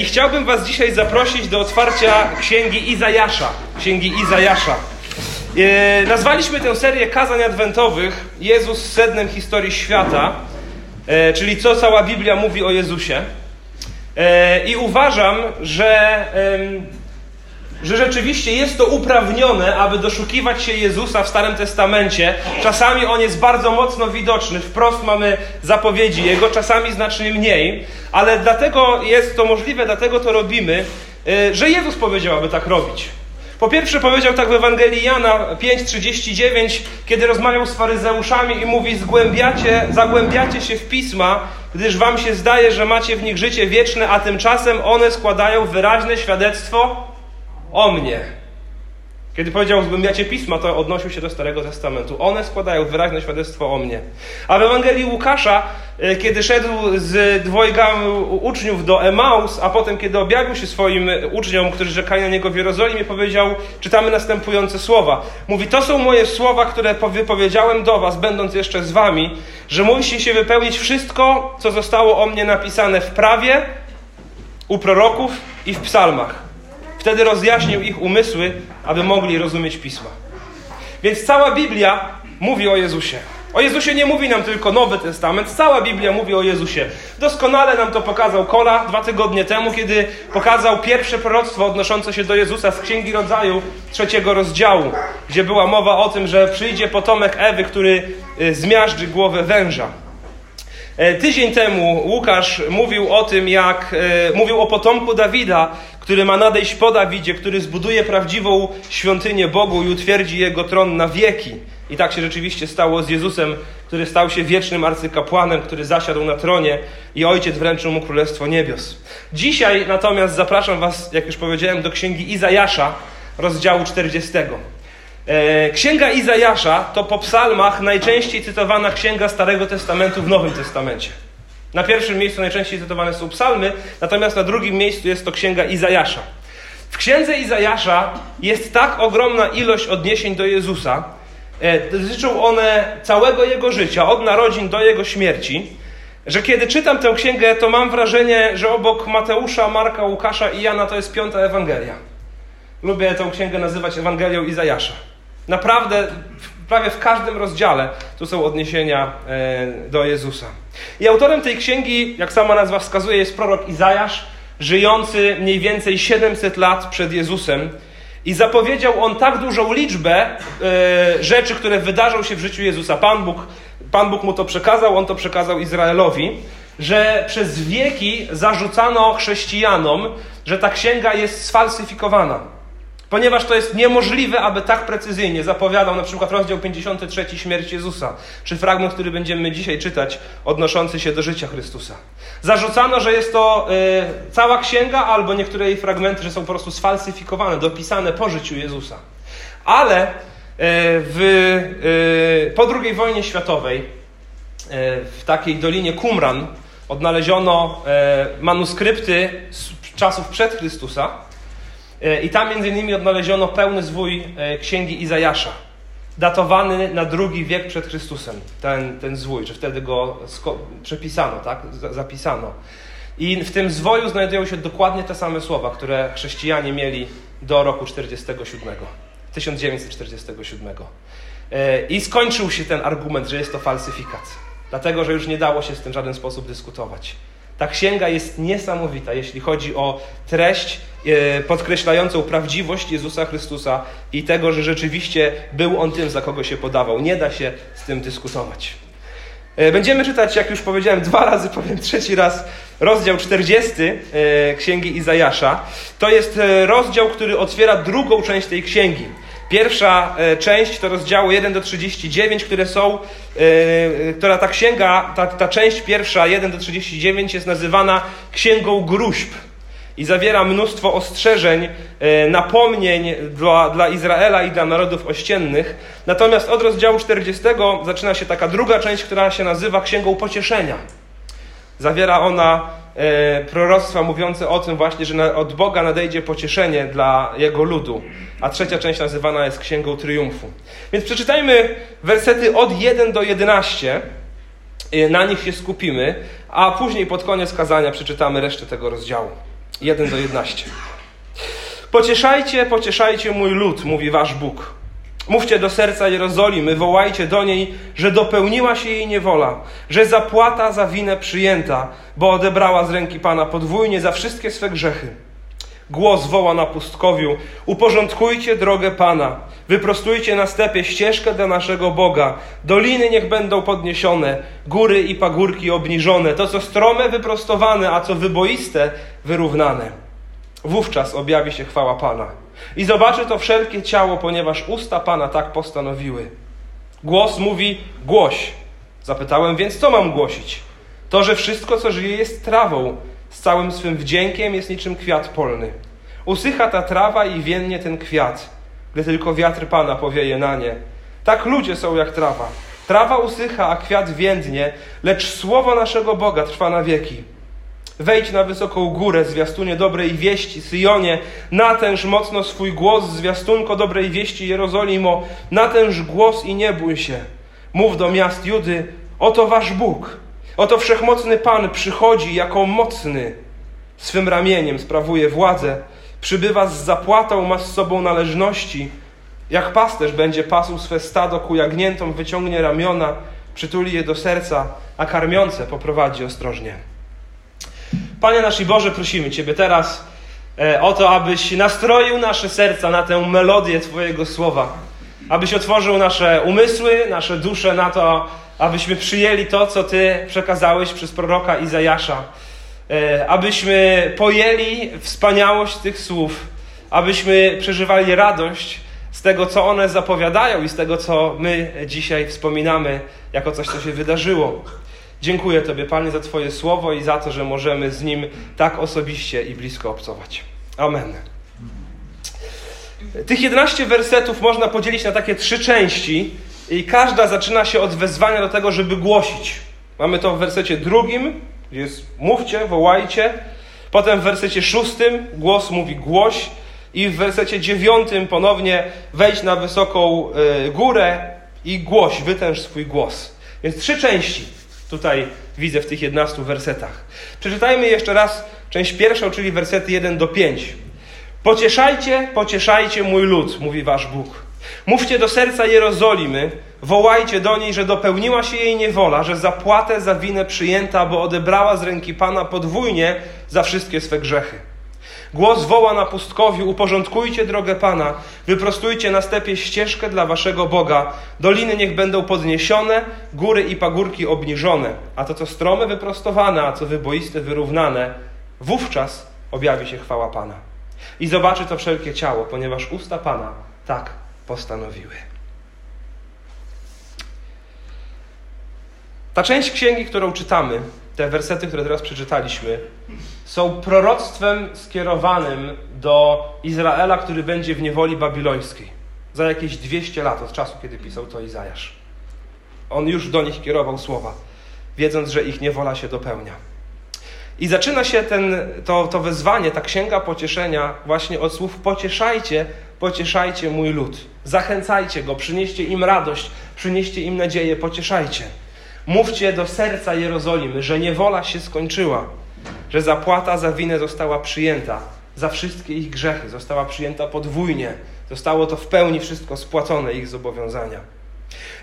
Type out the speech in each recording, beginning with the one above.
I chciałbym Was dzisiaj zaprosić do otwarcia księgi Izajasza. Księgi Izajasza. E, nazwaliśmy tę serię kazań adwentowych Jezus sednem historii świata, e, czyli co cała Biblia mówi o Jezusie. E, I uważam, że że rzeczywiście jest to uprawnione, aby doszukiwać się Jezusa w Starym Testamencie. Czasami on jest bardzo mocno widoczny, wprost mamy zapowiedzi Jego, czasami znacznie mniej, ale dlatego jest to możliwe, dlatego to robimy, y, że Jezus powiedział, aby tak robić. Po pierwsze powiedział tak w Ewangelii Jana 5:39, kiedy rozmawiał z faryzeuszami i mówi: "Zgłębiacie, zagłębiacie się w pisma, gdyż wam się zdaje, że macie w nich życie wieczne, a tymczasem one składają wyraźne świadectwo o mnie. Kiedy powiedział zgłębiacie pisma, to odnosił się do Starego Testamentu. One składają wyraźne świadectwo o mnie. A w Ewangelii Łukasza, e, kiedy szedł z dwojga uczniów do Emaus, a potem kiedy objawił się swoim uczniom, którzy czekali na niego w Jerozolimie, powiedział, czytamy następujące słowa. Mówi, to są moje słowa, które wypowiedziałem do was, będąc jeszcze z wami, że musi się wypełnić wszystko, co zostało o mnie napisane w prawie, u proroków i w psalmach. Wtedy rozjaśnił ich umysły, aby mogli rozumieć pisma. Więc cała Biblia mówi o Jezusie. O Jezusie nie mówi nam tylko Nowy Testament, cała Biblia mówi o Jezusie. Doskonale nam to pokazał Kola dwa tygodnie temu, kiedy pokazał pierwsze proroctwo odnoszące się do Jezusa z Księgi Rodzaju trzeciego rozdziału, gdzie była mowa o tym, że przyjdzie potomek Ewy, który y, zmiażdży głowę węża. E, tydzień temu Łukasz mówił o tym, jak e, mówił o potomku Dawida, który ma nadejść po Dawidzie, który zbuduje prawdziwą świątynię Bogu i utwierdzi jego tron na wieki. I tak się rzeczywiście stało z Jezusem, który stał się wiecznym arcykapłanem, który zasiadł na tronie i ojciec wręczył mu królestwo niebios. Dzisiaj natomiast zapraszam Was, jak już powiedziałem, do księgi Izajasza, rozdziału 40. E, księga Izajasza to po psalmach najczęściej cytowana księga Starego Testamentu w Nowym Testamencie. Na pierwszym miejscu najczęściej cytowane są psalmy, natomiast na drugim miejscu jest to księga Izajasza. W księdze Izajasza jest tak ogromna ilość odniesień do Jezusa, e, dotyczą one całego jego życia, od narodzin do jego śmierci, że kiedy czytam tę księgę, to mam wrażenie, że obok Mateusza, Marka, Łukasza i Jana to jest piąta Ewangelia. Lubię tę księgę nazywać Ewangelią Izajasza. Naprawdę prawie w każdym rozdziale tu są odniesienia e, do Jezusa. I autorem tej księgi, jak sama nazwa wskazuje, jest prorok Izajasz, żyjący mniej więcej 700 lat przed Jezusem. I zapowiedział on tak dużą liczbę e, rzeczy, które wydarzą się w życiu Jezusa. Pan Bóg, Pan Bóg mu to przekazał, on to przekazał Izraelowi, że przez wieki zarzucano chrześcijanom, że ta księga jest sfalsyfikowana Ponieważ to jest niemożliwe, aby tak precyzyjnie zapowiadał na przykład rozdział 53 śmierć Jezusa, czy fragment, który będziemy dzisiaj czytać, odnoszący się do życia Chrystusa. Zarzucano, że jest to y, cała księga, albo niektóre jej fragmenty, że są po prostu sfalsyfikowane, dopisane po życiu Jezusa. Ale y, w, y, po II wojnie światowej w takiej dolinie Qumran odnaleziono manuskrypty z czasów przed Chrystusa, I tam między innymi odnaleziono pełny zwój e, księgi Izajasza, datowany na drugi wiek przed Chrystusem, ten, ten zwój, czy wtedy go przepisano, tak? zapisano. I w tym zwoju znajdują się dokładnie te same słowa, które chrześcijanie mieli do roku 47, 1947. E, I skończył się ten argument, że jest to falsyfikat, dlatego że już nie dało się z tym w żaden sposób dyskutować. Ta księga jest niesamowita, jeśli chodzi o treść e, podkreślającą prawdziwość Jezusa Chrystusa i tego, że rzeczywiście był On tym, za kogo się podawał. Nie da się z tym dyskutować. E, będziemy czytać, jak już powiedziałem, dwa razy, powiem trzeci raz, rozdział 40 e, Księgi Izajasza. To jest rozdział, który otwiera drugą część tej księgi. Pierwsza e, część to rozdziały 1 do 39, które są, e, która ta księga, ta, ta część pierwsza 1 do 39 jest nazywana księgą gruźb i zawiera mnóstwo ostrzeżeń, e, napomnień dla, dla Izraela i dla narodów ościennych. Natomiast od rozdziału 40 zaczyna się taka druga część, która się nazywa księgą pocieszenia. Zawiera ona E, proroctwa mówiące o tym właśnie, że od Boga nadejdzie pocieszenie dla Jego ludu. A trzecia część nazywana jest Księgą Triumfu. Więc przeczytajmy wersety od 1 do 11. E, na nich się skupimy, a później pod koniec kazania przeczytamy resztę tego rozdziału. 1 do 11. Pocieszajcie, pocieszajcie mój lud, mówi wasz Bóg. Mówcie do serca Jerozolimy, wołajcie do niej, że dopełniła się jej niewola, że zapłata za winę przyjęta, bo odebrała z ręki Pana podwójnie za wszystkie swe grzechy. Głos woła na pustkowiu: Uporządkujcie drogę Pana, wyprostujcie na stepie ścieżkę dla naszego Boga. Doliny niech będą podniesione, góry i pagórki obniżone, to co strome wyprostowane, a co wyboiste wyrównane. Wówczas objawi się chwała Pana. I zobaczy to wszelkie ciało, ponieważ usta Pana tak postanowiły. Głos mówi: Głoś. Zapytałem więc, co mam głosić? To, że wszystko, co żyje, jest trawą, z całym swym wdziękiem jest niczym kwiat polny. Usycha ta trawa i wiennie ten kwiat, gdy tylko wiatr Pana powieje na nie. Tak ludzie są jak trawa. Trawa usycha, a kwiat więdnie, lecz słowo naszego Boga trwa na wieki. Wejdź na wysoką górę, zwiastunie dobrej wieści, Syjonie, natęż mocno swój głos, zwiastunko dobrej wieści, Jerozolimo, natęż głos i nie bój się. Mów do miast Judy, oto wasz Bóg, oto wszechmocny Pan przychodzi jako mocny, swym ramieniem sprawuje władzę, przybywa z zapłatą, ma z sobą należności, jak pasterz będzie pasł swe stado ku jagniętom, wyciągnie ramiona, przytuli je do serca, a karmiące poprowadzi ostrożnie. Panie nasz Boże, prosimy Ciebie teraz e, o to, abyś nastroił nasze serca na tę melodię Twojego słowa. Abyś otworzył nasze umysły, nasze dusze na to, abyśmy przyjęli to, co Ty przekazałeś przez proroka Izajasza. E, abyśmy pojęli wspaniałość tych słów, abyśmy przeżywali radość z tego, co one zapowiadają i z tego, co my dzisiaj wspominamy jako coś, co się wydarzyło. Dziękuję Tobie, Panie, za Twoje słowo i za to, że możemy z nim tak osobiście i blisko obcować. Amen. Tych 11 wersetów można podzielić na takie trzy części, i każda zaczyna się od wezwania do tego, żeby głosić. Mamy to w wersecie drugim, gdzie jest mówcie, wołajcie. Potem w wersecie szóstym głos mówi głoś. I w wersecie dziewiątym ponownie wejdź na wysoką y, górę i głoś, wytęż swój głos. Więc trzy części tutaj widzę w tych 11 wersetach. Przeczytajmy jeszcze raz część pierwszą, czyli wersety 1 do 5. Pocieszajcie, pocieszajcie mój lud, mówi wasz Bóg. Mówcie do serca Jerozolimy, wołajcie do niej, że dopełniła się jej niewola, że zapłatę za winę przyjęta, bo odebrała z ręki Pana podwójnie za wszystkie swe grzechy. Głos woła na pustkowiu: Uporządkujcie drogę Pana, wyprostujcie na stepie ścieżkę dla waszego Boga. Doliny niech będą podniesione, góry i pagórki obniżone, a to co strome wyprostowane, a co wyboiste wyrównane. Wówczas objawi się chwała Pana. I zobaczy to wszelkie ciało, ponieważ usta Pana tak postanowiły. Ta część księgi, którą czytamy, te wersety, które teraz przeczytaliśmy, są proroctwem skierowanym do Izraela, który będzie w niewoli babilońskiej. Za jakieś 200 lat od czasu, kiedy pisał to Izajasz. On już do nich kierował słowa, wiedząc, że ich niewola się dopełnia. I zaczyna się ten, to, to wezwanie, ta księga pocieszenia, właśnie od słów: pocieszajcie, pocieszajcie mój lud. Zachęcajcie go, przynieście im radość, przynieście im nadzieję, pocieszajcie. Mówcie do serca Jerozolimy, że niewola się skończyła, że zapłata za winę została przyjęta, za wszystkie ich grzechy została przyjęta podwójnie. Zostało to w pełni wszystko spłacone, ich zobowiązania.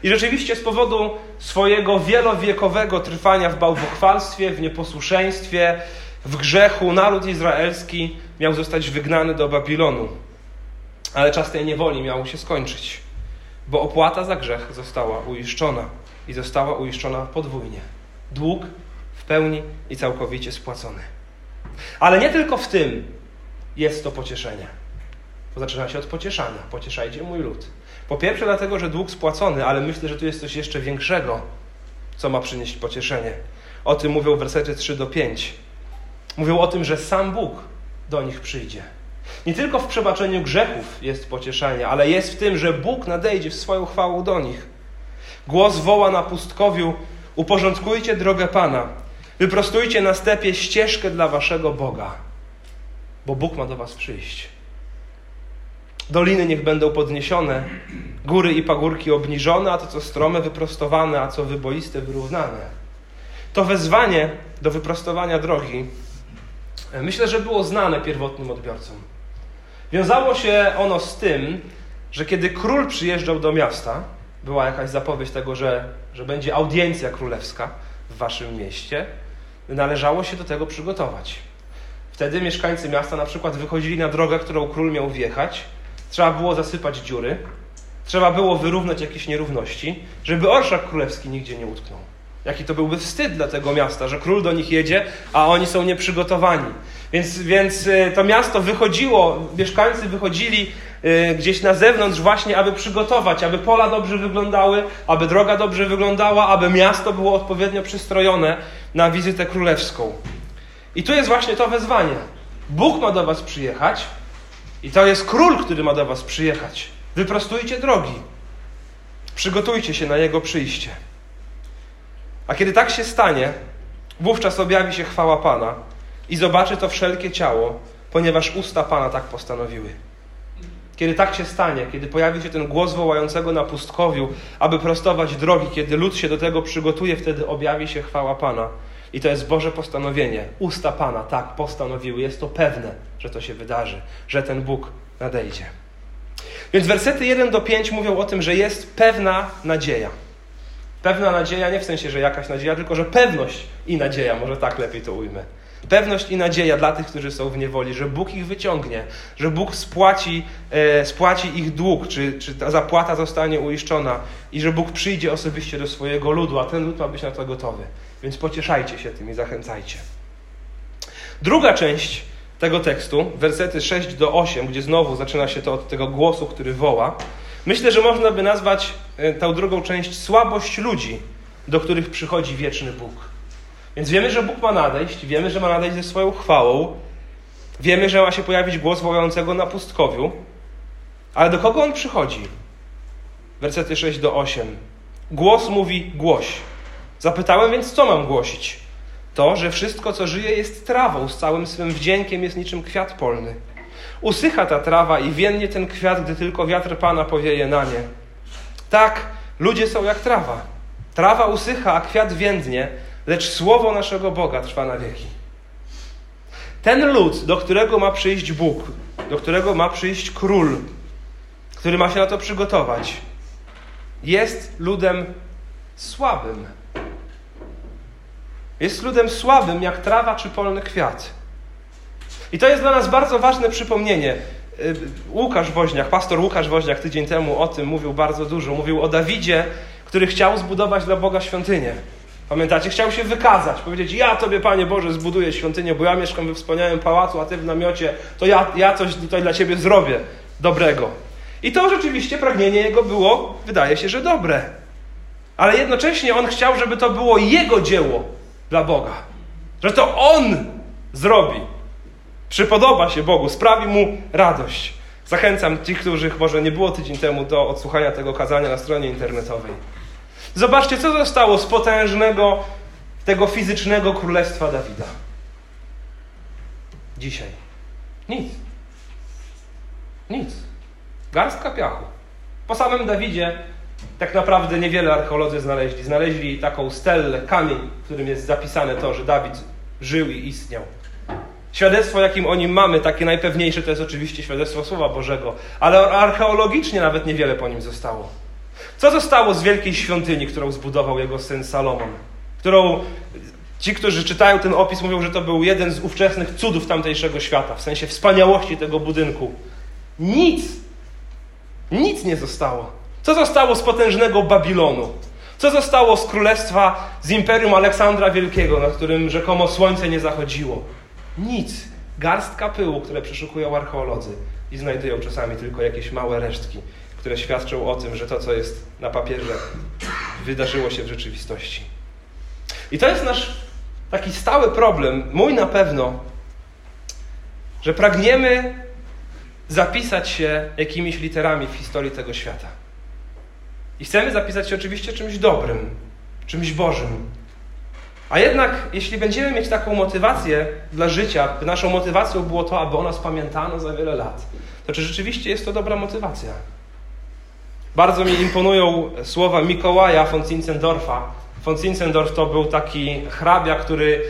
I rzeczywiście z powodu swojego wielowiekowego trwania w bałwochwalstwie, w nieposłuszeństwie, w grzechu, naród izraelski miał zostać wygnany do Babilonu. Ale czas tej niewoli miał się skończyć, bo opłata za grzech została uiszczona i została uiszczona podwójnie. Dług pełni i całkowicie spłacony. Ale nie tylko w tym jest to pocieszenie. Bo zaczyna się od pocieszania. Pocieszajcie mój lud. Po pierwsze, dlatego, że dług spłacony, ale myślę, że tu jest coś jeszcze większego, co ma przynieść pocieszenie. O tym mówią wersety 3 do 5. Mówią o tym, że sam Bóg do nich przyjdzie. Nie tylko w przebaczeniu grzechów jest pocieszenie, ale jest w tym, że Bóg nadejdzie w swoją chwałą do nich. Głos woła na pustkowiu: Uporządkujcie drogę Pana, wyprostujcie na stepie ścieżkę dla waszego Boga, bo Bóg ma do was przyjść. Doliny niech będą podniesione, góry i pagórki obniżone, a to co strome wyprostowane, a co wyboiste wyrównane. To wezwanie do wyprostowania drogi myślę, że było znane pierwotnym odbiorcom. Wiązało się ono z tym, że kiedy król przyjeżdżał do miasta, była jakaś zapowiedź tego, że, że będzie audiencja królewska w waszym mieście, należało się do tego przygotować. Wtedy mieszkańcy miasta na przykład wychodzili na drogę, którą król miał wjechać. Trzeba było zasypać dziury, trzeba było wyrównać jakieś nierówności, żeby orszak królewski nigdzie nie utknął. Jaki to byłby wstyd dla tego miasta, że król do nich jedzie, a oni są nieprzygotowani. Więc, więc y, to miasto wychodziło, mieszkańcy wychodzili y, gdzieś na zewnątrz właśnie, aby przygotować, aby pola dobrze wyglądały, aby droga dobrze wyglądała, aby miasto było odpowiednio przystrojone na wizytę królewską. I tu jest właśnie to wezwanie. Bóg ma do was przyjechać i to jest król, który ma do was przyjechać. Wyprostujcie drogi. Przygotujcie się na jego przyjście. A kiedy tak się stanie, wówczas objawi się chwała Pana i zobaczy to wszelkie ciało, ponieważ usta Pana tak postanowiły. Kiedy tak się stanie, kiedy pojawi się ten głos wołającego na pustkowiu, aby prostować drogi, kiedy lud się do tego przygotuje, wtedy objawi się chwała Pana. I to jest Boże postanowienie. Usta Pana tak postanowiły. Jest to pewne, że to się wydarzy, że ten Bóg nadejdzie. Więc wersety 1 do 5 mówią o tym, że jest pewna nadzieja. Pewna nadzieja, nie w sensie, że jakaś nadzieja, tylko że pewność i nadzieja, może tak lepiej to ujmę. Pewność i nadzieja dla tych, którzy są w niewoli, że Bóg ich wyciągnie, że Bóg spłaci, e, spłaci ich dług, czy, czy ta zapłata zostanie uiszczona i że Bóg przyjdzie osobiście do swojego ludu, a ten lud ma być na to gotowy. Więc pocieszajcie się tym i zachęcajcie. Druga część tego tekstu, wersety 6 do 8, gdzie znowu zaczyna się to od tego głosu, który woła, myślę, że można by nazwać e, tę drugą część słabość ludzi, do których przychodzi wieczny Bóg. Więc wiemy, że Bóg ma nadejść, wiemy, że ma nadejść ze swoją chwałą, wiemy, że ma się pojawić głos wołającego na pustkowiu, ale do kogo on przychodzi? Wersety 6 do 8. Głos mówi: głoś. Zapytałem więc, co mam głosić? To, że wszystko, co żyje, jest trawą, z całym swym wdziękiem jest niczym kwiat polny. Usycha ta trawa i wiennie ten kwiat, gdy tylko wiatr Pana powieje na nie. Tak, ludzie są jak trawa. Trawa usycha, a kwiat więdnie, lecz słowo naszego Boga trwa na wieki. Ten lud, do którego ma przyjść Bóg, do którego ma przyjść król, który ma się na to przygotować, jest ludem słabym. Jest ludem słabym, jak trawa czy polny kwiat. I to jest dla nas bardzo ważne przypomnienie. Y, Łukasz Woźniak, pastor Łukasz Woźniak tydzień temu o tym mówił bardzo dużo. Mówił o Dawidzie, który chciał zbudować dla Boga świątynię. Pamiętacie? Chciał się wykazać, powiedzieć: Ja Tobie, Panie Boże, zbuduję świątynię, bo ja mieszkam we wspaniałym pałacu, a Ty w namiocie, to ja, ja coś tutaj dla Ciebie zrobię dobrego. I to rzeczywiście pragnienie jego było, wydaje się, że dobre. Ale jednocześnie on chciał, żeby to było jego dzieło dla Boga. Że to on zrobi. Przypodoba się Bogu, sprawi mu radość. Zachęcam tych, których może nie było tydzień temu, do odsłuchania tego kazania na stronie internetowej. Zobaczcie, co zostało z potężnego, tego fizycznego królestwa Dawida. Dzisiaj. Nic. Nic. Garstka piachu. Po samym Dawidzie tak naprawdę niewiele archeolodzy znaleźli. Znaleźli taką stelę, kamień, w którym jest zapisane to, że Dawid żył i istniał. Świadectwo, jakim o nim mamy, takie najpewniejsze, to jest oczywiście świadectwo Słowa Bożego, ale archeologicznie nawet niewiele po nim zostało. Co zostało z wielkiej świątyni, którą zbudował jego syn Salomon? Którą ci, którzy czytają ten opis, mówią, że to był jeden z ówczesnych cudów tamtejszego świata, w sensie wspaniałości tego budynku. Nic, nic nie zostało. Co zostało z potężnego Babilonu? Co zostało z królestwa, z imperium Aleksandra Wielkiego, na którym rzekomo słońce nie zachodziło? Nic. Garstka pyłu, które przeszukują archeolodzy i znajdują czasami tylko jakieś małe resztki, które świadczą o tym, że to, co jest na papierze, wydarzyło się w rzeczywistości. I to jest nasz taki stały problem, mój na pewno, że pragniemy zapisać się jakimiś literami w historii tego świata. I chcemy zapisać się oczywiście czymś dobrym, czymś Bożym. A jednak, jeśli będziemy mieć taką motywację dla życia, by naszą motywacją było to, aby o nas pamiętano za wiele lat, to czy rzeczywiście jest to dobra motywacja? Bardzo mi imponują słowa Mikołaja von Zinzendorfa. Von Zinzendorf to był taki hrabia, który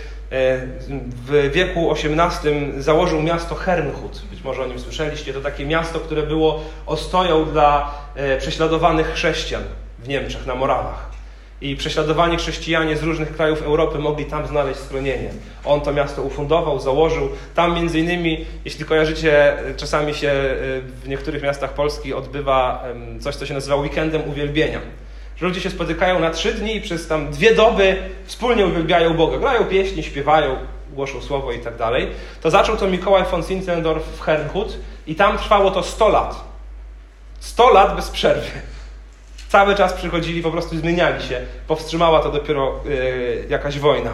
w wieku XVIII założył miasto Hernhut. Być może o nim słyszeliście. To takie miasto, które było ostoją dla e, prześladowanych chrześcijan w Niemczech, na Morawach. I prześladowani chrześcijanie z różnych krajów Europy mogli tam znaleźć schronienie. On to miasto ufundował, założył. Tam między innymi, jeśli kojarzycie, czasami się w niektórych miastach Polski odbywa coś, co się nazywa weekendem uwielbienia ludzie się spotykają na trzy dni i przez tam dwie doby wspólnie uwielbiają Boga. Grają pieśni, śpiewają, głoszą słowo i tak dalej. To zaczął to Mikołaj von Zinzendorf w Hernhut i tam trwało to 100 lat. 100 lat bez przerwy. Cały czas przychodzili, po prostu zmieniali się. Powstrzymała to dopiero yy, jakaś wojna.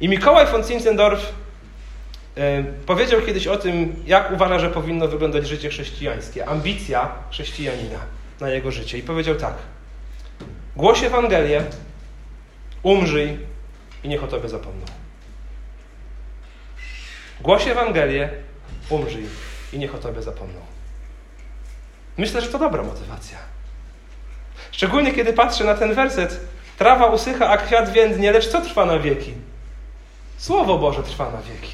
I Mikołaj von Zinzendorf yy, powiedział kiedyś o tym, jak uważa, że powinno wyglądać życie chrześcijańskie. Ambicja chrześcijanina na jego życie. I powiedział tak – Głoś Ewangelię, umrzyj i niech o Tobie zapomną. Głoś Ewangelię, umrzyj i niech o Tobie zapomną. Myślę, że to dobra motywacja. Szczególnie kiedy patrzę na ten werset. Trawa usycha, a kwiat więdnie, lecz co trwa na wieki? Słowo Boże trwa na wieki.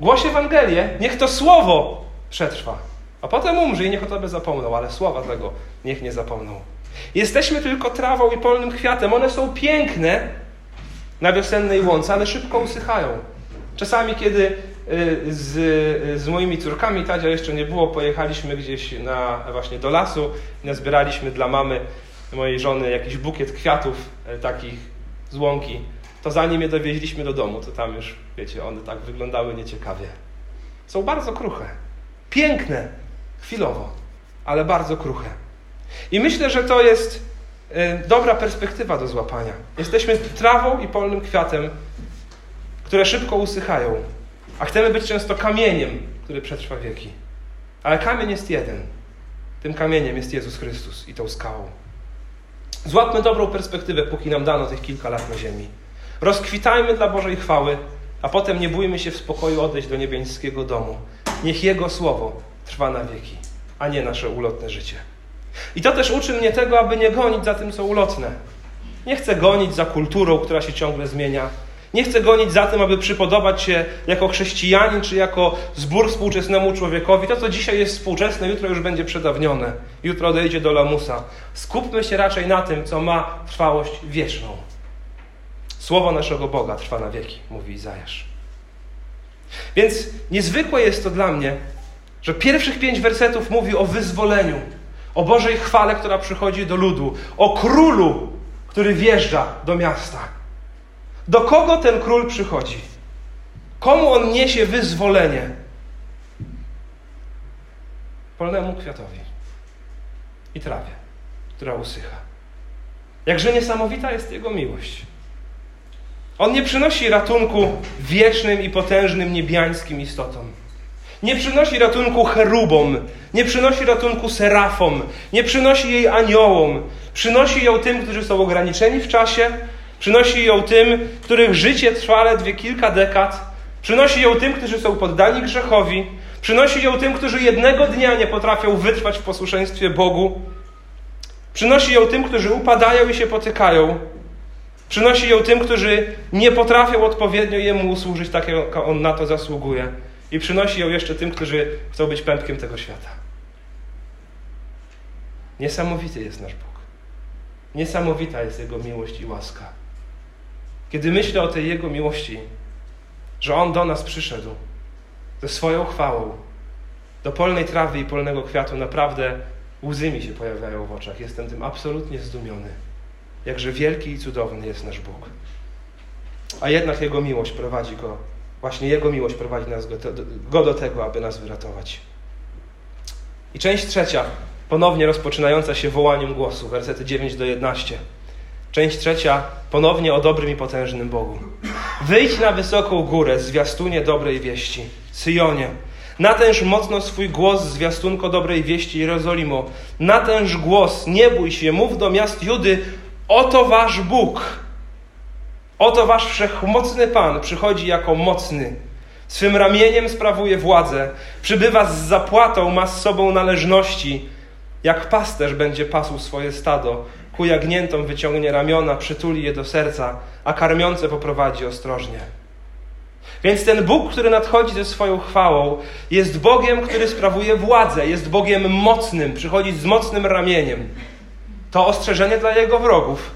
Głoś Ewangelię, niech to słowo przetrwa. A potem umrzyj i niech o Tobie zapomną, ale słowa tego niech nie zapomną. Jesteśmy tylko trawą i polnym kwiatem. One są piękne na wiosennej łące, ale szybko usychają. Czasami, kiedy z, z moimi córkami, Tadzia jeszcze nie było, pojechaliśmy gdzieś na, właśnie do lasu i nazbieraliśmy dla mamy mojej żony jakiś bukiet kwiatów e, takich z łąki. To zanim je dowieźliśmy do domu, to tam już, wiecie, one tak wyglądały nieciekawie. Są bardzo kruche. Piękne chwilowo, ale bardzo kruche. I myślę, że to jest e, dobra perspektywa do złapania. Jesteśmy trawą i polnym kwiatem, które szybko usychają, a chcemy być często kamieniem, który przetrwa wieki. Ale kamień jest jeden. Tym kamieniem jest Jezus Chrystus i tą skałą. Złapmy dobrą perspektywę, póki nam dano tych kilka lat na ziemi. Rozkwitajmy dla Bożej chwały, a potem nie bójmy się w spokoju odejść do niebiańskiego domu. Niech Jego słowo trwa na wieki, a nie nasze ulotne życie. I to też uczy mnie tego, aby nie gonić za tym, co ulotne. Nie chcę gonić za kulturą, która się ciągle zmienia. Nie chcę gonić za tym, aby przypodobać się jako chrześcijanin czy jako zbór współczesnemu człowiekowi. To, co dzisiaj jest współczesne, jutro już będzie przedawnione. Jutro odejdzie do lamusa. Skupmy się raczej na tym, co ma trwałość wieczną. Słowo naszego Boga trwa na wieki, mówi Izajasz. Więc niezwykłe jest to dla mnie, że pierwszych pięć wersetów mówi o wyzwoleniu o Bożej chwale, która przychodzi do ludu, o królu, który wjeżdża do miasta. Do kogo ten król przychodzi? Komu on niesie wyzwolenie? Polnemu kwiatowi i trawie, która usycha. Jakże niesamowita jest Jego miłość. On nie przynosi ratunku wiecznym i potężnym niebiańskim istotom. Nie przynosi ratunku cherubom, nie przynosi ratunku serafom, nie przynosi jej aniołom. Przynosi ją tym, którzy są ograniczeni w czasie, przynosi ją tym, których życie trwa ledwie kilka dekad, przynosi ją tym, którzy są poddani grzechowi, przynosi ją tym, którzy jednego dnia nie potrafią wytrwać w posłuszeństwie Bogu, przynosi ją tym, którzy upadają i się potykają, przynosi ją tym, którzy nie potrafią odpowiednio Jemu usłużyć tak, jak On na to zasługuje i przynosi ją jeszcze tym, którzy chcą być pępkiem tego świata. Niesamowity jest nasz Bóg. Niesamowita jest Jego miłość i łaska. Kiedy myślę o tej Jego miłości, że On do nas przyszedł ze swoją chwałą, do polnej trawy i polnego kwiatu, naprawdę łzy mi się pojawiają w oczach. Jestem tym absolutnie zdumiony. Jakże wielki i cudowny jest nasz Bóg. A jednak Jego miłość prowadzi Go Właśnie Jego miłość prowadzi nas go, go do tego, aby nas wyratować. I część trzecia, ponownie rozpoczynająca się wołaniem głosu, wersety 9 do 11. Część trzecia, ponownie o dobrym i potężnym Bogu. Wyjdź na wysoką górę, zwiastunie dobrej wieści. Syjonie, natęż mocno swój głos, zwiastunko dobrej wieści Jerozolimo. Natęż głos, nie bój się, mów do miast Judy, oto wasz Bóg. Oto wasz wszechmocny Pan przychodzi jako mocny. Swym ramieniem sprawuje władzę, przybywa z zapłatą, ma z sobą należności. Jak pasterz będzie pasł swoje stado, ku jagniętom wyciągnie ramiona, przytuli je do serca, a karmiące poprowadzi ostrożnie. Więc ten Bóg, który nadchodzi ze swoją chwałą, jest Bogiem, który sprawuje władzę, jest Bogiem mocnym, przychodzi z mocnym ramieniem. To ostrzeżenie dla jego wrogów,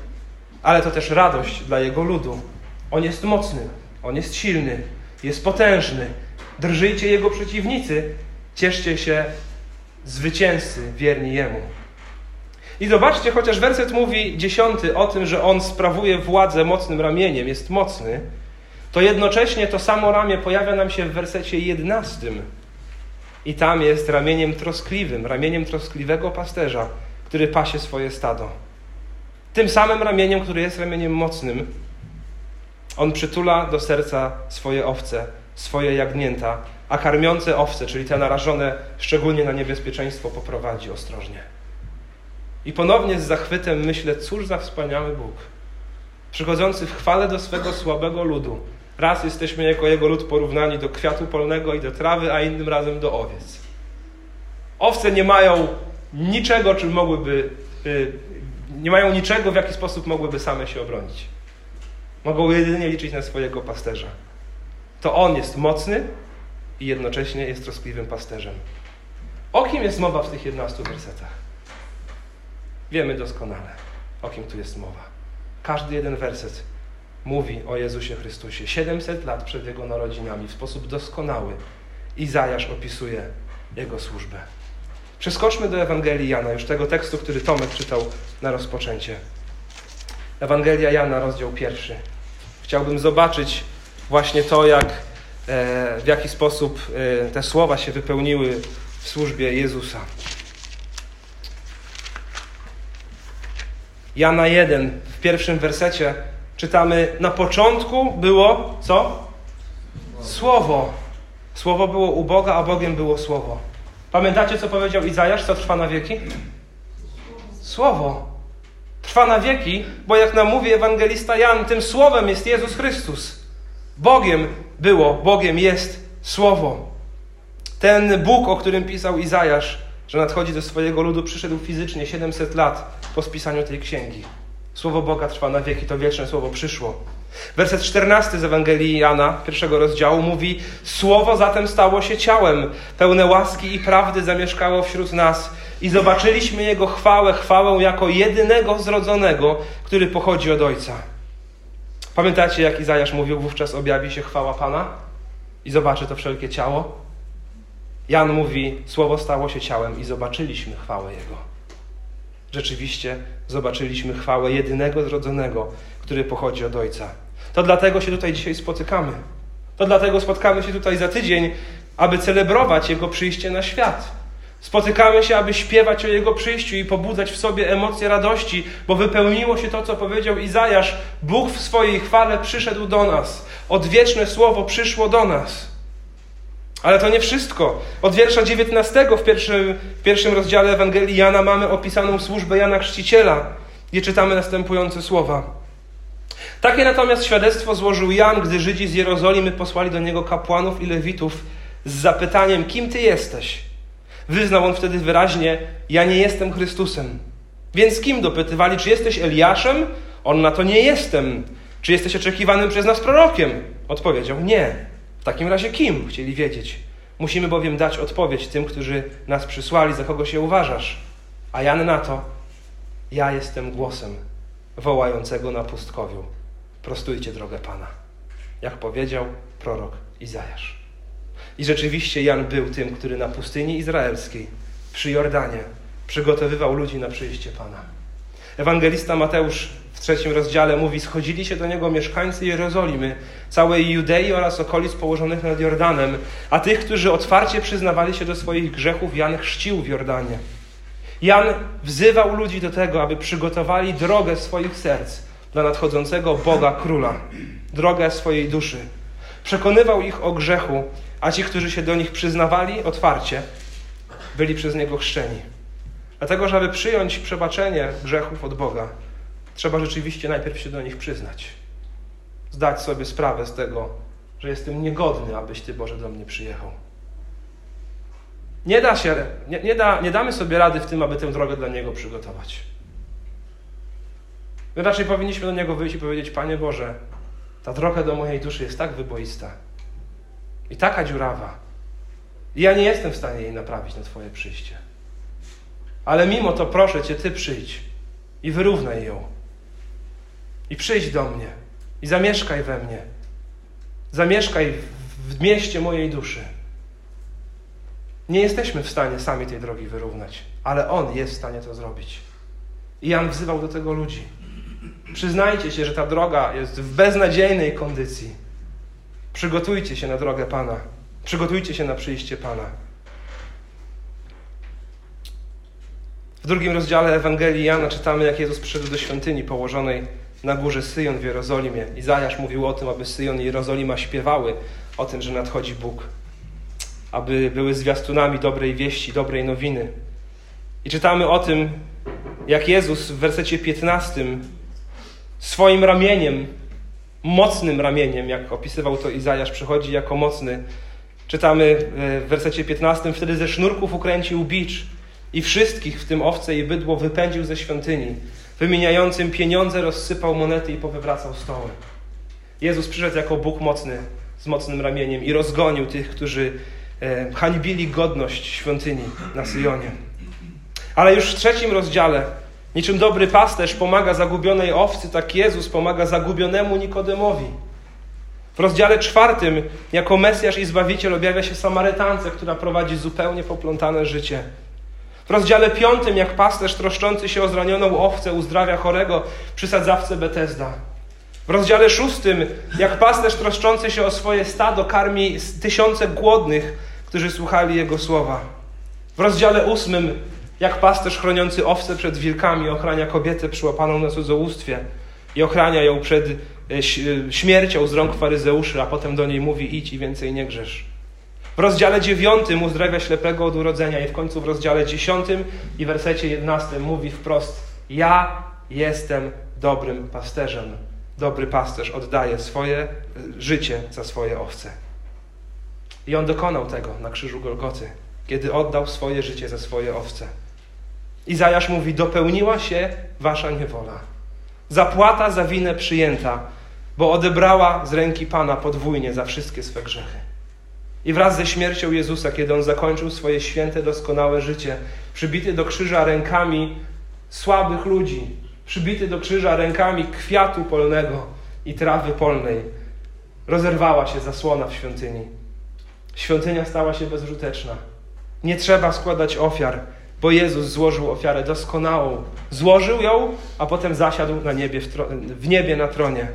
ale to też radość dla jego ludu. On jest mocny, on jest silny, jest potężny. Drżyjcie jego przeciwnicy, cieszcie się zwycięzcy, wierni jemu. I zobaczcie, chociaż werset mówi dziesiąty o tym, że on sprawuje władzę mocnym ramieniem, jest mocny, to jednocześnie to samo ramię pojawia nam się w wersecie jedenastym. I tam jest ramieniem troskliwym, ramieniem troskliwego pasterza, który pasie swoje stado. Tym samym ramieniem, który jest ramieniem mocnym, on przytula do serca swoje owce, swoje jagnięta, a karmiące owce, czyli te narażone szczególnie na niebezpieczeństwo, poprowadzi ostrożnie. I ponownie z zachwytem myślę, cóż za wspaniały Bóg, przychodzący w chwale do swego słabego ludu. Raz jesteśmy jako jego lud porównani do kwiatu polnego i do trawy, a innym razem do owiec. Owce nie mają niczego, czym mogłyby, y, nie mają niczego, w jaki sposób mogłyby same się obronić. Mogą jedynie liczyć na swojego pasterza. To on jest mocny i jednocześnie jest troskliwym pasterzem. O kim jest mowa w tych 11 wersetach? Wiemy doskonale, o kim tu jest mowa. Każdy jeden werset mówi o Jezusie Chrystusie. 700 lat przed Jego narodzinami w sposób doskonały Izajasz opisuje Jego służbę. Przeskoczmy do Ewangelii Jana, już tego tekstu, który Tomek czytał na rozpoczęcie. Ewangelia Jana, rozdział pierwszy. Chciałbym zobaczyć właśnie to, jak, e, w jaki sposób e, te słowa się wypełniły w służbie Jezusa. Jana 1 w pierwszym wersecie czytamy: Na początku było co? Słowo. Słowo było u Boga, a Bogiem było Słowo. Pamiętacie, co powiedział Izajasz, co trwa na wieki? Słowo. Trwa na wieki, bo jak nam mówi ewangelista Jan, tym Słowem jest Jezus Chrystus. Bogiem było, Bogiem jest Słowo. Ten Bóg, o którym pisał Izajasz, że nadchodzi do swojego ludu, przyszedł fizycznie 700 lat po spisaniu tej księgi. Słowo Boga trwa na wieki, to wieczne słowo przyszło. Werset 14 z Ewangelii Jana, pierwszego rozdziału, mówi: Słowo zatem stało się ciałem, pełne łaski i prawdy zamieszkało wśród nas, i zobaczyliśmy Jego chwałę, chwałę jako jedynego zrodzonego, który pochodzi od Ojca. Pamiętacie, jak Izajasz mówił, wówczas objawi się chwała Pana i zobaczy to wszelkie ciało? Jan mówi: Słowo stało się ciałem i zobaczyliśmy chwałę Jego. Rzeczywiście zobaczyliśmy chwałę jedynego zrodzonego, który pochodzi od Ojca. To dlatego się tutaj dzisiaj spotykamy. To dlatego spotkamy się tutaj za tydzień, aby celebrować Jego przyjście na świat. Spotykamy się, aby śpiewać o Jego przyjściu i pobudzać w sobie emocje radości, bo wypełniło się to, co powiedział Izajasz. Bóg w swojej chwale przyszedł do nas. Odwieczne słowo przyszło do nas. Ale to nie wszystko. Od wiersza 19 w pierwszym, w pierwszym rozdziale Ewangelii Jana mamy opisaną służbę Jana Chrzciciela, gdzie czytamy następujące słowa. Takie natomiast świadectwo złożył Jan, gdy Żydzi z Jerozolimy posłali do niego kapłanów i lewitów z zapytaniem: Kim ty jesteś? Wyznał on wtedy wyraźnie: Ja nie jestem Chrystusem. Więc kim dopytywali, czy jesteś Eliaszem? On na to nie jestem. Czy jesteś oczekiwanym przez nas prorokiem? Odpowiedział: Nie. W takim razie kim? Chcieli wiedzieć. Musimy bowiem dać odpowiedź tym, którzy nas przysłali, za kogo się uważasz. A Jan na to: Ja jestem głosem wołającego na pustkowiu. Prostujcie drogę Pana. Jak powiedział prorok Izajasz. I rzeczywiście Jan był tym, który na pustyni izraelskiej, przy Jordanie, przygotowywał ludzi na przyjście Pana. Ewangelista Mateusz w trzecim rozdziale mówi: Schodzili się do niego mieszkańcy Jerozolimy, całej Judei oraz okolic położonych nad Jordanem, a tych, którzy otwarcie przyznawali się do swoich grzechów, Jan chrzcił w Jordanie. Jan wzywał ludzi do tego, aby przygotowali drogę swoich serc dla nadchodzącego Boga Króla, drogę swojej duszy. Przekonywał ich o grzechu, a ci, którzy się do nich przyznawali otwarcie, byli przez niego chrzczeni. Dlatego, żeby przyjąć przebaczenie grzechów od Boga, trzeba rzeczywiście najpierw się do nich przyznać. Zdać sobie sprawę z tego, że jestem niegodny, abyś Ty, Boże, do mnie przyjechał. Nie, da się, nie, nie, da, nie damy sobie rady w tym, aby tę drogę dla Niego przygotować. My raczej powinniśmy do Niego wyjść i powiedzieć: Panie Boże, ta droga do mojej duszy jest tak wyboista i taka dziurawa. I ja nie jestem w stanie jej naprawić na Twoje przyjście. Ale mimo to proszę Cię, Ty przyjdź i wyrównaj ją. I przyjdź do mnie i zamieszkaj we mnie. Zamieszkaj w mieście mojej duszy. Nie jesteśmy w stanie sami tej drogi wyrównać, ale On jest w stanie to zrobić. I Jan wzywał do tego ludzi. Przyznajcie się, że ta droga jest w beznadziejnej kondycji. Przygotujcie się na drogę Pana. Przygotujcie się na przyjście Pana. W drugim rozdziale Ewangelii Jana czytamy, jak Jezus przyszedł do świątyni położonej na górze Syjon w Jerozolimie. Izajasz mówił o tym, aby Syjon i Jerozolima śpiewały o tym, że nadchodzi Bóg. Aby były zwiastunami dobrej wieści, dobrej nowiny. I czytamy o tym, jak Jezus w wersecie 15 swoim ramieniem, mocnym ramieniem, jak opisywał to Izajasz, przychodzi jako mocny. Czytamy e, w wersecie 15, wtedy ze sznurków ukręcił bicz i wszystkich, w tym owce i bydło, wypędził ze świątyni. Wymieniającym pieniądze rozsypał monety i powywracał stoły. Jezus przyszedł jako Bóg mocny, z mocnym ramieniem i rozgonił tych, którzy e, hańbili godność świątyni na Syjonie. Ale już w trzecim rozdziale, niczym dobry pasterz pomaga zagubionej owcy, tak Jezus pomaga zagubionemu Nikodemowi. W rozdziale czwartym, jako Mesjasz i Zbawiciel objawia się Samarytance, która prowadzi zupełnie poplątane życie. W rozdziale piątym, jak pasterz troszczący się o zranioną owcę uzdrawia chorego przy sadzawce Betesda. W rozdziale szóstym, jak pasterz troszczący się o swoje stado karmi tysiące głodnych, którzy słuchali jego słowa. W rozdziale ósmym, jak pasterz chroniący owce przed wilkami ochrania kobietę przyłapaną na cudzołóstwie i ochrania ją przed e, śmiercią z rąk faryzeuszy, a potem do niej mówi idź i więcej nie grzesz. W rozdziale 9 uzdrawia ślepego od urodzenia i w końcu w rozdziale 10 i wersecie 11 mówi wprost ja jestem dobrym pasterzem. Dobry pasterz oddaje swoje e, życie za swoje owce. I on dokonał tego na krzyżu Golgoty, kiedy oddał swoje życie za swoje owce. Izajasz mówi: Dopełniła się wasza niewola. Zapłata za winę przyjęta, bo odebrała z ręki Pana podwójnie za wszystkie swe grzechy. I wraz ze śmiercią Jezusa, kiedy on zakończył swoje święte, doskonałe życie, przybity do krzyża rękami słabych ludzi, przybity do krzyża rękami kwiatu polnego i trawy polnej, rozerwała się zasłona w świątyni. Świątynia stała się bezużyteczna. Nie trzeba składać ofiar, bo Jezus złożył ofiarę doskonałą. Złożył ją, a potem zasiadł na niebie, w, w niebie na tronie.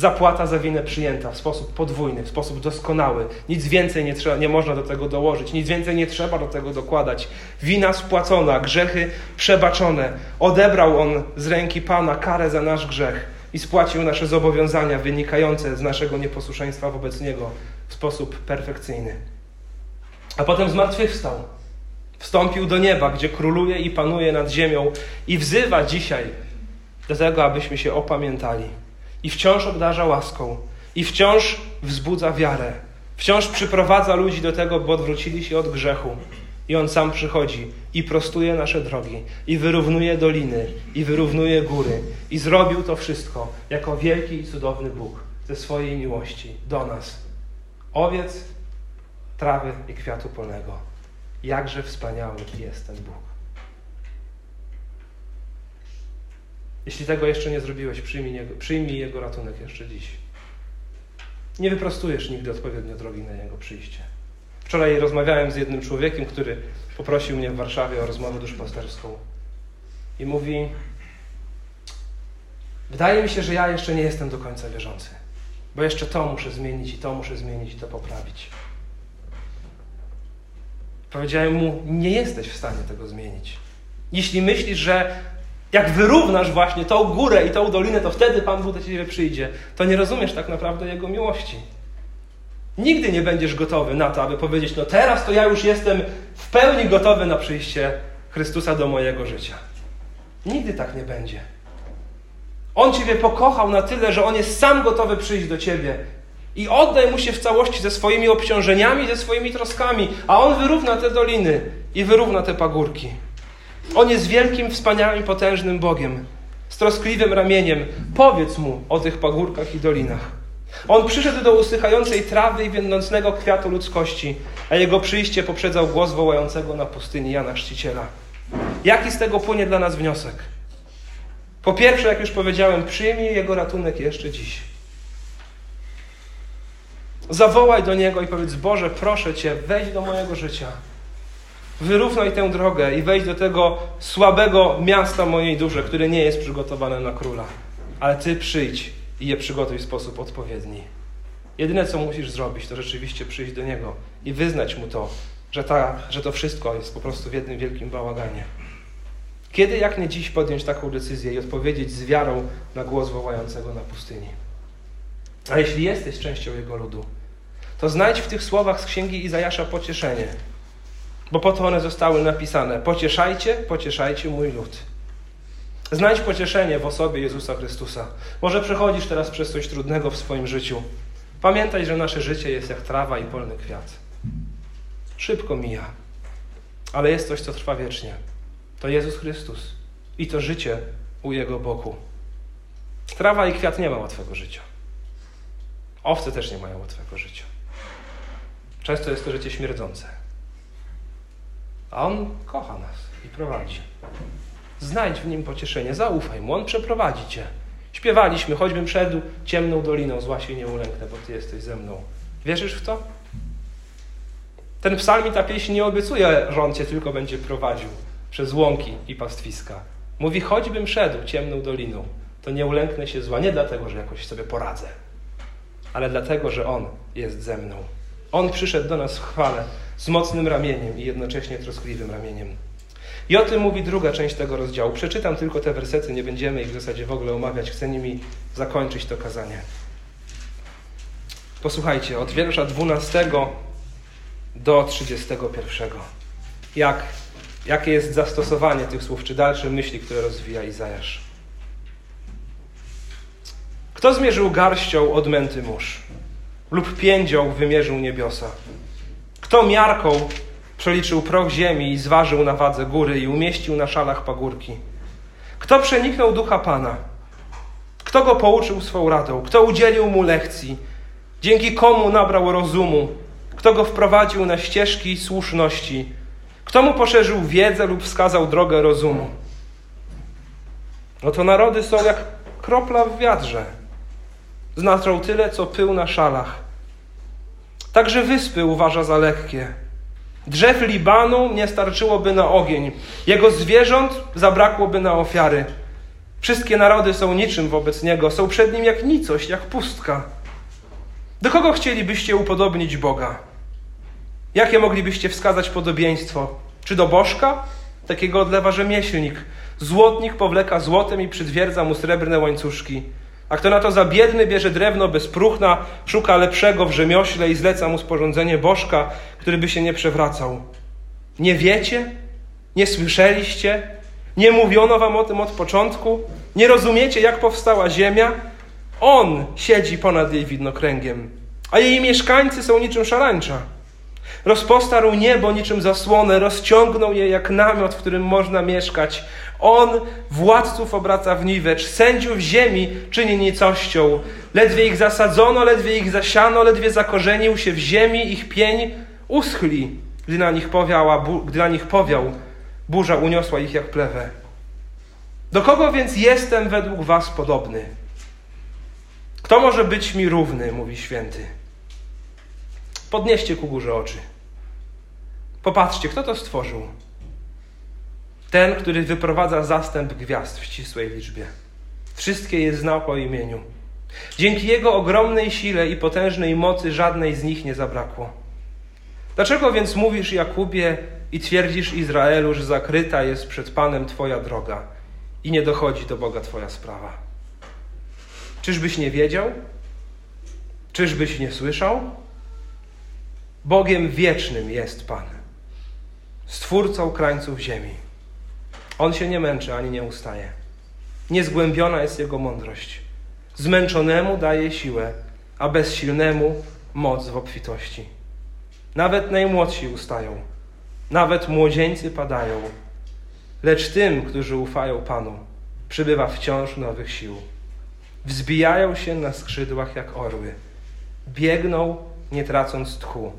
Zapłata za winę przyjęta w sposób podwójny, w sposób doskonały. Nic więcej nie, trzeba, nie można do tego dołożyć, nic więcej nie trzeba do tego dokładać. Wina spłacona, grzechy przebaczone. Odebrał On z ręki Pana karę za nasz grzech i spłacił nasze zobowiązania wynikające z naszego nieposłuszeństwa wobec Niego w sposób perfekcyjny. A potem zmartwychwstał. Wstąpił do nieba, gdzie króluje i panuje nad ziemią i wzywa dzisiaj do tego, abyśmy się opamiętali i wciąż obdarza łaską, i wciąż wzbudza wiarę, wciąż przyprowadza ludzi do tego, by odwrócili się od grzechu. I On sam przychodzi i prostuje nasze drogi, i wyrównuje doliny, i wyrównuje góry. I zrobił to wszystko jako wielki i cudowny Bóg ze swojej miłości do nas. Owiec, trawy i kwiatu polnego. Jakże wspaniały jest ten Bóg. Jeśli tego jeszcze nie zrobiłeś, przyjmij jego, przyjmij jego ratunek jeszcze dziś. Nie wyprostujesz nigdy odpowiednio drogi na jego przyjście. Wczoraj rozmawiałem z jednym człowiekiem, który poprosił mnie w Warszawie o rozmowę duszpasterską. I mówi: Wydaje mi się, że ja jeszcze nie jestem do końca wierzący, bo jeszcze to muszę zmienić, i to muszę zmienić, i to poprawić. Powiedziałem mu: Nie jesteś w stanie tego zmienić. Jeśli myślisz, że jak wyrównasz właśnie tą górę i tą dolinę, to wtedy Pan Bóg do ciebie przyjdzie. To nie rozumiesz tak naprawdę Jego miłości. Nigdy nie będziesz gotowy na to, aby powiedzieć, no teraz to ja już jestem w pełni gotowy na przyjście Chrystusa do mojego życia. Nigdy tak nie będzie. On Ciebie pokochał na tyle, że On jest sam gotowy przyjść do Ciebie. I oddaj Mu się w całości ze swoimi obciążeniami, ze swoimi troskami, a On wyrówna te doliny i wyrówna te pagórki. On jest wielkim, wspaniałym, potężnym Bogiem. z troskliwym ramieniem, powiedz mu o tych pagórkach i dolinach. On przyszedł do usychającej trawy i więdnącnego kwiatu ludzkości, a jego przyjście poprzedzał głos wołającego na pustyni Jana Chrzciciela. Jaki z tego płynie dla nas wniosek? Po pierwsze, jak już powiedziałem, przyjmij jego ratunek jeszcze dziś. Zawołaj do niego i powiedz: Boże, proszę cię, wejdź do mojego życia. Wyrównaj tę drogę i wejdź do tego słabego miasta mojej duszy, które nie jest przygotowane na króla. Ale ty przyjdź i je przygotuj w sposób odpowiedni. Jedyne, co musisz zrobić, to rzeczywiście przyjść do Niego i wyznać Mu to, że, ta, że to wszystko jest po prostu w jednym wielkim bałaganie. Kiedy, jak nie dziś, podjąć taką decyzję i odpowiedzieć z wiarą na głos wołającego na pustyni? A jeśli jesteś częścią Jego ludu, to znajdź w tych słowach z księgi Izajasza pocieszenie, bo po to one zostały napisane. Pocieszajcie, pocieszajcie mój lud. Znajdź pocieszenie w osobie Jezusa Chrystusa. Może przechodzisz teraz przez coś trudnego w swoim życiu. Pamiętaj, że nasze życie jest jak trawa i polny kwiat. Szybko mija, ale jest coś, co trwa wiecznie. To Jezus Chrystus i to życie u Jego boku. Trawa i kwiat nie ma łatwego życia. Owce też nie mają łatwego życia. Często jest to życie śmierdzące. A On kocha nas i prowadzi. Znajdź w nim pocieszenie, zaufaj mu, on przeprowadzi cię. Śpiewaliśmy, choćbym szedł ciemną doliną, zła się nie ulęknę, bo ty jesteś ze mną. Wierzysz w to? Ten psalm i ta pieśń nie obiecuje, że on cię tylko będzie prowadził przez łąki i pastwiska. Mówi, choćbym szedł ciemną doliną, to nie ulęknę się zła, nie dlatego, że jakoś sobie poradzę, ale dlatego, że On jest ze mną. On przyszedł do nas w chwale z mocnym ramieniem i jednocześnie troskliwym ramieniem. I o tym mówi druga część tego rozdziału. Przeczytam tylko te wersety, nie będziemy ich w zasadzie w ogóle omawiać. Chcę nimi zakończyć to kazanie. Posłuchajcie, od wiersza 12 do 31. Jak, jakie jest zastosowanie tych słów, czy dalsze myśli, które rozwija Izajasz? Kto zmierzył garścią odmęty mórz lub piędzią wymierzył niebiosa? Kto miarką Przeliczył proch ziemi i zważył na wadze góry i umieścił na szalach pagórki. Kto przeniknął ducha Pana? Kto go pouczył swą radą? Kto udzielił mu lekcji? Dzięki komu nabrał rozumu? Kto go wprowadził na ścieżki słuszności? Kto mu poszerzył wiedzę lub wskazał drogę rozumu? No to narody są jak kropla w wiatrze. Znaczą tyle, co pył na szalach. Także wyspy uważa za lekkie. Drzew Libanu nie starczyłoby na ogień, jego zwierząt zabrakłoby na ofiary. Wszystkie narody są niczym wobec niego, są przed nim jak nicość, jak pustka. Do kogo chcielibyście upodobnić Boga? Jakie moglibyście wskazać podobieństwo? Czy do bożka? Takiego odlewa rzemieślnik. Złotnik powleka złotem i przytwierdza mu srebrne łańcuszki. A kto na to za biedny bierze drewno bez próchna, szuka lepszego w rzemiośle i zleca mu sporządzenie bożka, który by się nie przewracał. Nie wiecie? Nie słyszeliście? Nie mówiono wam o tym od początku? Nie rozumiecie, jak powstała ziemia? On siedzi ponad jej widnokręgiem, a jej mieszkańcy są niczym szarańcza. Rozpostarł niebo niczym zasłonę, rozciągnął je jak namiot, w którym można mieszkać. On władców obraca w niwecz, sędziów ziemi czyni nicością. Ledwie ich zasadzono, ledwie ich zasiano, ledwie zakorzenił się w ziemi, ich pień uschli, gdy na nich, powiała, gdy na nich powiał. Burza uniosła ich jak plewę. Do kogo więc jestem według was podobny? Kto może być mi równy, mówi święty. Podnieście ku górze oczy. Popatrzcie, kto to stworzył. Ten, który wyprowadza zastęp gwiazd w ścisłej liczbie. Wszystkie je znał po imieniu. Dzięki jego ogromnej sile i potężnej mocy żadnej z nich nie zabrakło. Dlaczego więc mówisz Jakubie i twierdzisz Izraelu, że zakryta jest przed Panem Twoja droga i nie dochodzi do Boga Twoja sprawa? Czyżbyś nie wiedział? Czyżbyś nie słyszał? Bogiem wiecznym jest Pan, Stwórcą krańców ziemi. On się nie męczy ani nie ustaje. Niezgłębiona jest Jego mądrość. Zmęczonemu daje siłę, a bezsilnemu moc w obfitości. Nawet najmłodsi ustają, nawet młodzieńcy padają, lecz tym, którzy ufają Panu, przybywa wciąż nowych sił. Wzbijają się na skrzydłach jak orły. Biegną, nie tracąc tchu.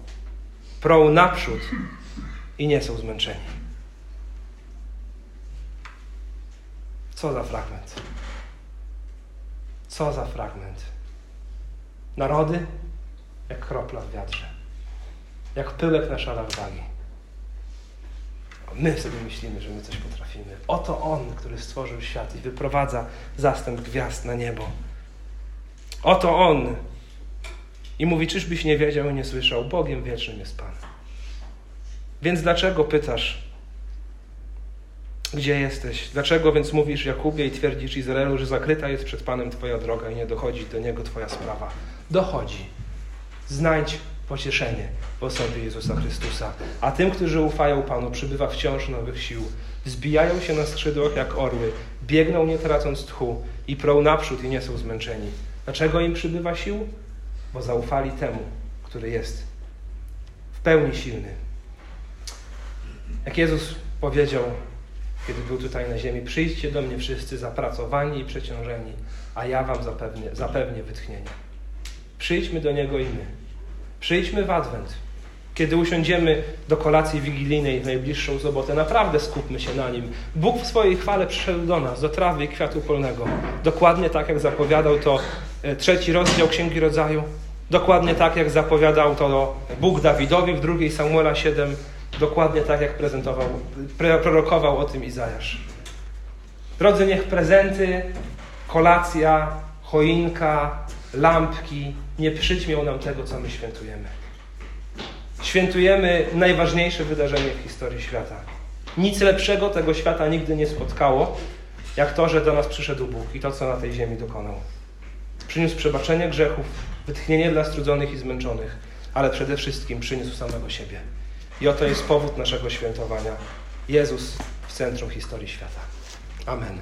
Prą naprzód i nie są zmęczeni. Co za fragment. Co za fragment. Narody jak kropla w wiatrze. Jak pyłek na szalach wagi. My sobie myślimy, że my coś potrafimy. Oto On, który stworzył świat i wyprowadza zastęp gwiazd na niebo. Oto On. I mówi, czyżbyś nie wiedział i nie słyszał, Bogiem wiecznym jest Pan. Więc dlaczego pytasz, gdzie jesteś? Dlaczego więc mówisz Jakubie i twierdzisz Izraelu, że zakryta jest przed Panem Twoja droga i nie dochodzi do Niego Twoja sprawa? Dochodzi. Znajdź pocieszenie w osobie Jezusa Chrystusa. A tym, którzy ufają Panu, przybywa wciąż nowych sił. Zbijają się na skrzydłach jak orły, biegną nie tracąc tchu i prą naprzód i nie są zmęczeni. Dlaczego im przybywa sił? Bo zaufali temu, który jest w pełni silny. Jak Jezus powiedział, kiedy był tutaj na ziemi, przyjdźcie do mnie wszyscy zapracowani i przeciążeni, a ja wam zapewnię, zapewnię wytchnienie. Przyjdźmy do Niego i my. Przyjdźmy w Adwent. Kiedy usiądziemy do kolacji wigilijnej w najbliższą sobotę, naprawdę skupmy się na Nim. Bóg w swojej chwale przyszedł do nas, do trawy i kwiatu polnego. Dokładnie tak, jak zapowiadał to e, trzeci rozdział Księgi Rodzaju. Dokładnie tak, jak zapowiadał to Bóg Dawidowi w drugiej Samuela 7. Dokładnie tak, jak prezentował, prorokował o tym Izajasz. Drodzy, niech prezenty, kolacja, choinka, lampki nie przyćmią nam tego, co my świętujemy. Świętujemy najważniejsze wydarzenie w historii świata. Nic lepszego tego świata nigdy nie spotkało, jak to, że do nas przyszedł Bóg i to, co na tej ziemi dokonał. Przyniósł przebaczenie grzechów, wytchnienie dla strudzonych i zmęczonych, ale przede wszystkim przyniósł samego siebie. I oto jest powód naszego świętowania. Jezus w centrum historii świata. Amen.